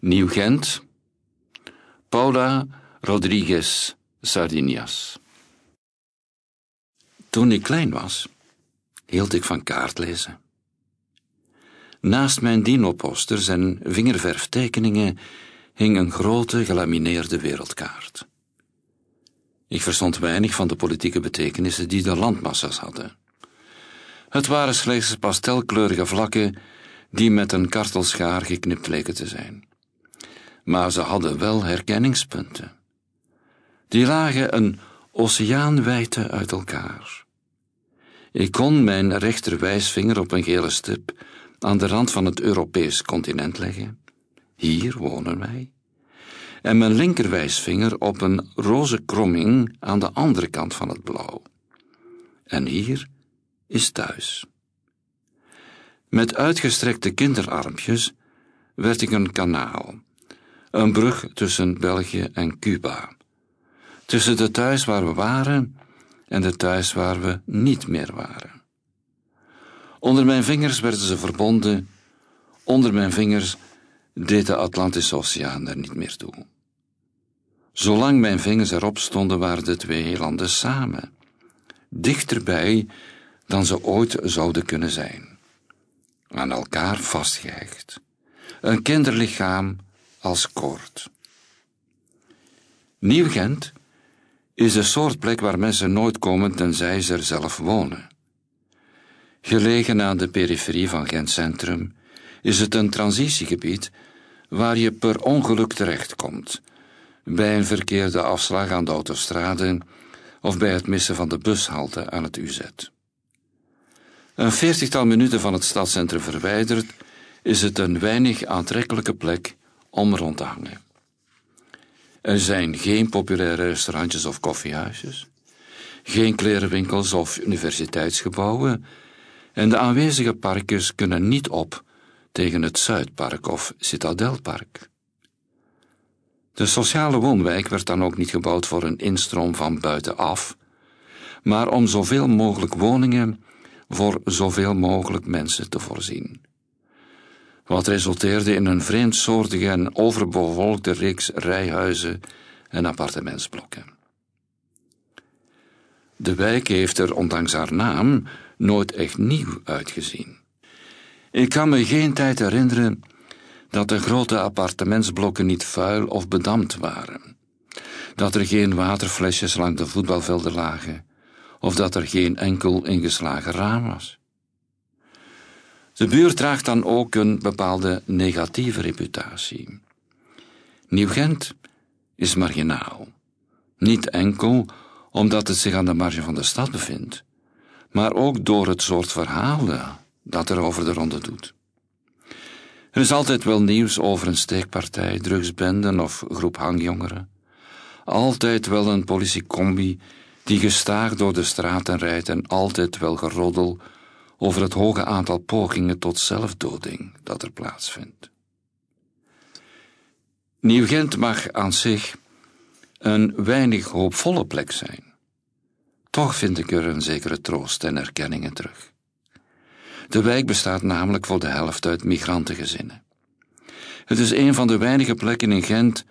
Nieuw-Gent, Paula Rodriguez Sardinias. Toen ik klein was, hield ik van kaartlezen. Naast mijn dinoposters en vingerverftekeningen hing een grote gelamineerde wereldkaart. Ik verstond weinig van de politieke betekenissen die de landmassa's hadden. Het waren slechts pastelkleurige vlakken die met een kartelschaar geknipt leken te zijn. Maar ze hadden wel herkenningspunten. Die lagen een oceaanwijte uit elkaar. Ik kon mijn rechterwijsvinger op een gele stip aan de rand van het Europees continent leggen. Hier wonen wij. En mijn linkerwijsvinger op een roze kromming aan de andere kant van het blauw. En hier is thuis. Met uitgestrekte kinderarmpjes werd ik een kanaal, een brug tussen België en Cuba, tussen de thuis waar we waren en de thuis waar we niet meer waren. Onder mijn vingers werden ze verbonden, onder mijn vingers deed de Atlantische Oceaan er niet meer toe. Zolang mijn vingers erop stonden, waren de twee landen samen, dichterbij dan ze ooit zouden kunnen zijn, aan elkaar vastgehecht, een kinderlichaam als koord. Nieuw-Gent is de soort plek waar mensen nooit komen tenzij ze er zelf wonen. Gelegen aan de periferie van Gent Centrum is het een transitiegebied waar je per ongeluk terechtkomt, bij een verkeerde afslag aan de autostrade of bij het missen van de bushalte aan het UZ. Een veertigtal minuten van het stadscentrum verwijderd is het een weinig aantrekkelijke plek om rond te hangen. Er zijn geen populaire restaurantjes of koffiehuisjes, geen klerenwinkels of universiteitsgebouwen en de aanwezige parkers kunnen niet op tegen het Zuidpark of Citadelpark. De sociale woonwijk werd dan ook niet gebouwd voor een instroom van buitenaf, maar om zoveel mogelijk woningen voor zoveel mogelijk mensen te voorzien. Wat resulteerde in een vreemdsoortige en overbevolkte reeks rijhuizen en appartementsblokken. De wijk heeft er, ondanks haar naam, nooit echt nieuw uitgezien. Ik kan me geen tijd herinneren dat de grote appartementsblokken niet vuil of bedampt waren, dat er geen waterflesjes langs de voetbalvelden lagen, of dat er geen enkel ingeslagen raam was. De buurt draagt dan ook een bepaalde negatieve reputatie. Nieuw-Gent is marginaal. Niet enkel omdat het zich aan de marge van de stad bevindt, maar ook door het soort verhalen dat er over de ronde doet. Er is altijd wel nieuws over een steekpartij, drugsbenden of groep hangjongeren. Altijd wel een politiecombi die gestaag door de straten rijdt en altijd wel geroddel over het hoge aantal pogingen tot zelfdoding dat er plaatsvindt. Nieuw-Gent mag aan zich een weinig hoopvolle plek zijn. Toch vind ik er een zekere troost en erkenningen terug. De wijk bestaat namelijk voor de helft uit migrantengezinnen. Het is een van de weinige plekken in Gent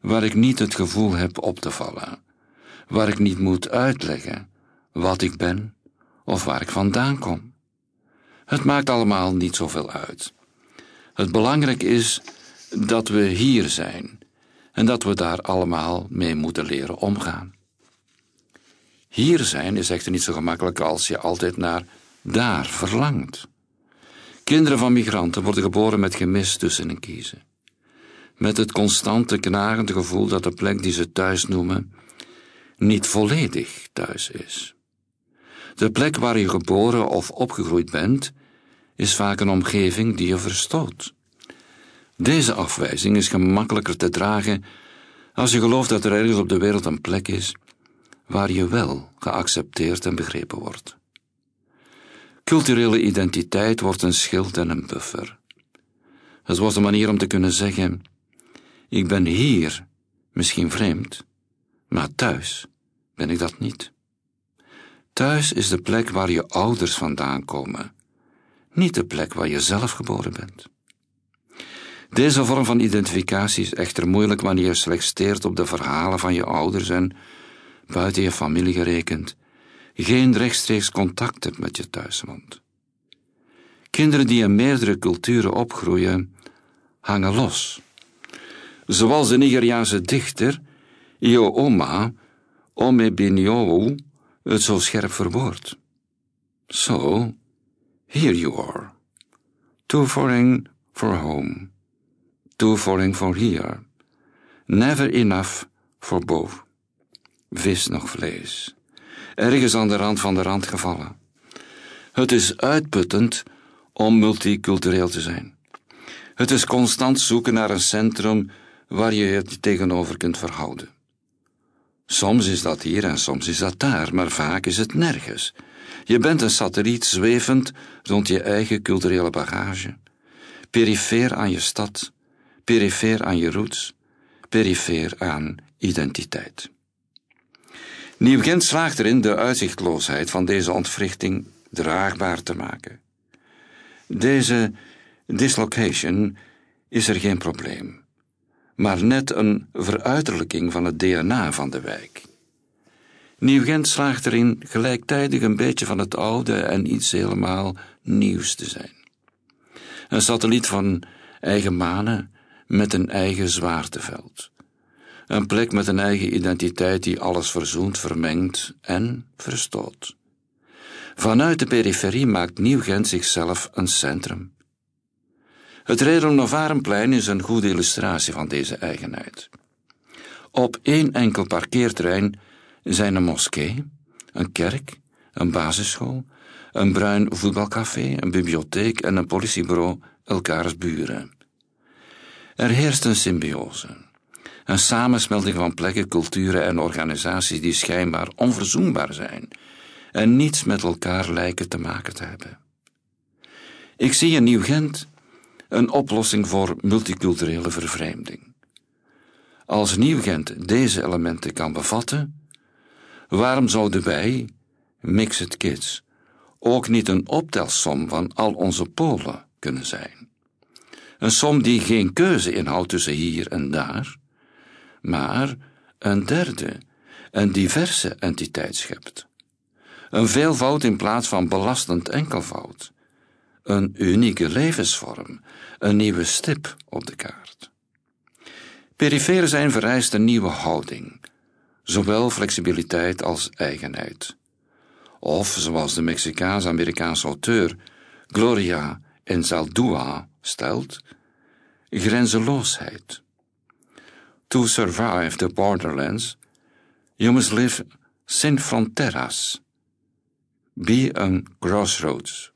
waar ik niet het gevoel heb op te vallen, waar ik niet moet uitleggen wat ik ben of waar ik vandaan kom. Het maakt allemaal niet zoveel uit. Het belangrijk is dat we hier zijn en dat we daar allemaal mee moeten leren omgaan. Hier zijn is echter niet zo gemakkelijk als je altijd naar daar verlangt. Kinderen van migranten worden geboren met gemis tussen en kiezen. Met het constante knagende gevoel dat de plek die ze thuis noemen niet volledig thuis is. De plek waar je geboren of opgegroeid bent, is vaak een omgeving die je verstoot. Deze afwijzing is gemakkelijker te dragen als je gelooft dat er ergens op de wereld een plek is waar je wel geaccepteerd en begrepen wordt. Culturele identiteit wordt een schild en een buffer. Het wordt een manier om te kunnen zeggen: Ik ben hier, misschien vreemd, maar thuis ben ik dat niet. Thuis is de plek waar je ouders vandaan komen, niet de plek waar je zelf geboren bent. Deze vorm van identificatie is echter moeilijk wanneer je slechts steert op de verhalen van je ouders en, buiten je familie gerekend, geen rechtstreeks contact hebt met je thuisland. Kinderen die in meerdere culturen opgroeien, hangen los. Zoals de Nigeriaanse dichter Io Oma Omebiniowu het zo scherp verwoordt. So, here you are. Too foreign for home. Too foreign for here. Never enough for both. Vis nog vlees. Ergens aan de rand van de rand gevallen. Het is uitputtend om multicultureel te zijn. Het is constant zoeken naar een centrum waar je het tegenover kunt verhouden. Soms is dat hier en soms is dat daar, maar vaak is het nergens. Je bent een satelliet zwevend rond je eigen culturele bagage, perifeer aan je stad, perifeer aan je roots, perifeer aan identiteit. Nieuw-Gent slaagt erin de uitzichtloosheid van deze ontwrichting draagbaar te maken. Deze dislocation is er geen probleem, maar net een veruiterlijking van het DNA van de wijk. Nieuw-Gent slaagt erin gelijktijdig een beetje van het oude en iets helemaal nieuws te zijn. Een satelliet van eigen manen met een eigen zwaarteveld. Een plek met een eigen identiteit die alles verzoent, vermengt en verstoot. Vanuit de periferie maakt Nieuw-Gent zichzelf een centrum. Het Redel-Novarenplein is een goede illustratie van deze eigenheid. Op één enkel parkeerterrein zijn een moskee, een kerk, een basisschool, een bruin voetbalcafé, een bibliotheek en een politiebureau elkaars buren. Er heerst een symbiose, een samensmelting van plekken, culturen en organisaties die schijnbaar onverzoenbaar zijn en niets met elkaar lijken te maken te hebben. Ik zie in Nieuw-Gent een oplossing voor multiculturele vervreemding. Als Nieuw-Gent deze elementen kan bevatten, waarom zouden wij, Mixed Kids, ook niet een optelsom van al onze polen kunnen zijn? Een som die geen keuze inhoudt tussen hier en daar, maar een derde, een diverse entiteit schept. Een veelvoud in plaats van belastend enkelvoud. Een unieke levensvorm, een nieuwe stip op de kaart. Perifere zijn vereist een nieuwe houding, zowel flexibiliteit als eigenheid. Of, zoals de Mexicaans-Amerikaanse auteur Gloria Enzaldúa stelt, grenzeloosheid. To survive the borderlands, you must live sin fronteras. Be a crossroads.